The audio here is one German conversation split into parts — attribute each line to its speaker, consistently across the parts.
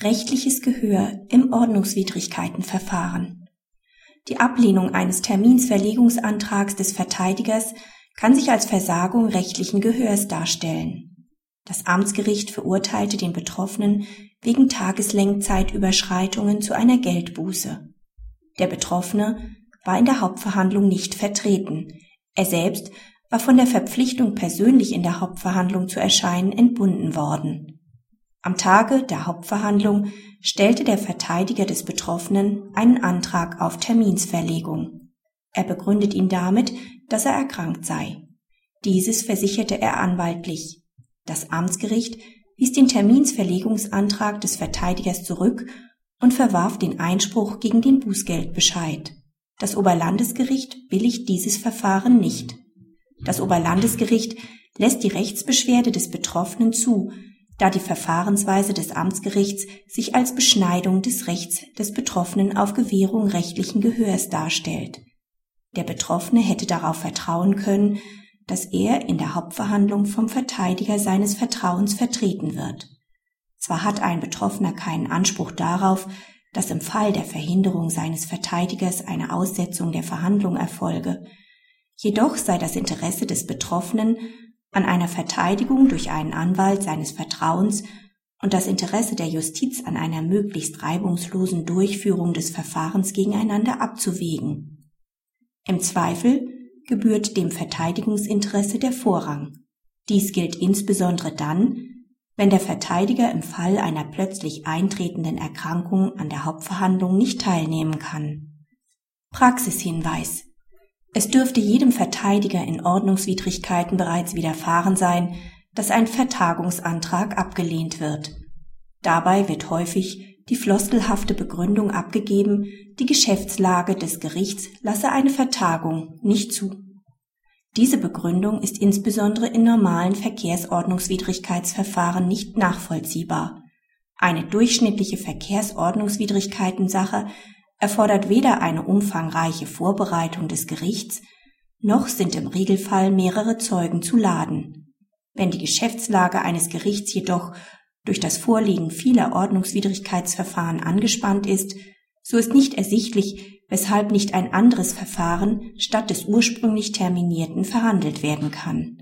Speaker 1: Rechtliches Gehör im Ordnungswidrigkeitenverfahren. Die Ablehnung eines Terminsverlegungsantrags des Verteidigers kann sich als Versagung rechtlichen Gehörs darstellen. Das Amtsgericht verurteilte den Betroffenen wegen Tageslängzeitüberschreitungen zu einer Geldbuße. Der Betroffene war in der Hauptverhandlung nicht vertreten. Er selbst war von der Verpflichtung, persönlich in der Hauptverhandlung zu erscheinen, entbunden worden. Am Tage der Hauptverhandlung stellte der Verteidiger des Betroffenen einen Antrag auf Terminsverlegung. Er begründet ihn damit, dass er erkrankt sei. Dieses versicherte er anwaltlich. Das Amtsgericht wies den Terminsverlegungsantrag des Verteidigers zurück und verwarf den Einspruch gegen den Bußgeldbescheid. Das Oberlandesgericht billigt dieses Verfahren nicht. Das Oberlandesgericht lässt die Rechtsbeschwerde des Betroffenen zu, da die Verfahrensweise des Amtsgerichts sich als Beschneidung des Rechts des Betroffenen auf Gewährung rechtlichen Gehörs darstellt. Der Betroffene hätte darauf vertrauen können, dass er in der Hauptverhandlung vom Verteidiger seines Vertrauens vertreten wird. Zwar hat ein Betroffener keinen Anspruch darauf, dass im Fall der Verhinderung seines Verteidigers eine Aussetzung der Verhandlung erfolge, jedoch sei das Interesse des Betroffenen an einer Verteidigung durch einen Anwalt seines Vertrauens und das Interesse der Justiz an einer möglichst reibungslosen Durchführung des Verfahrens gegeneinander abzuwägen. Im Zweifel gebührt dem Verteidigungsinteresse der Vorrang. Dies gilt insbesondere dann, wenn der Verteidiger im Fall einer plötzlich eintretenden Erkrankung an der Hauptverhandlung nicht teilnehmen kann. Praxishinweis es dürfte jedem Verteidiger in Ordnungswidrigkeiten bereits widerfahren sein, dass ein Vertagungsantrag abgelehnt wird. Dabei wird häufig die floskelhafte Begründung abgegeben, die Geschäftslage des Gerichts lasse eine Vertagung nicht zu. Diese Begründung ist insbesondere in normalen Verkehrsordnungswidrigkeitsverfahren nicht nachvollziehbar. Eine durchschnittliche Verkehrsordnungswidrigkeitensache erfordert weder eine umfangreiche Vorbereitung des Gerichts, noch sind im Regelfall mehrere Zeugen zu laden. Wenn die Geschäftslage eines Gerichts jedoch durch das Vorliegen vieler Ordnungswidrigkeitsverfahren angespannt ist, so ist nicht ersichtlich, weshalb nicht ein anderes Verfahren statt des ursprünglich terminierten verhandelt werden kann.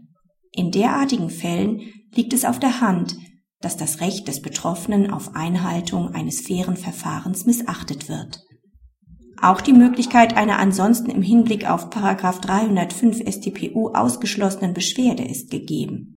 Speaker 1: In derartigen Fällen liegt es auf der Hand, dass das Recht des Betroffenen auf Einhaltung eines fairen Verfahrens missachtet wird. Auch die Möglichkeit einer ansonsten im Hinblick auf § 305 StPU ausgeschlossenen Beschwerde ist gegeben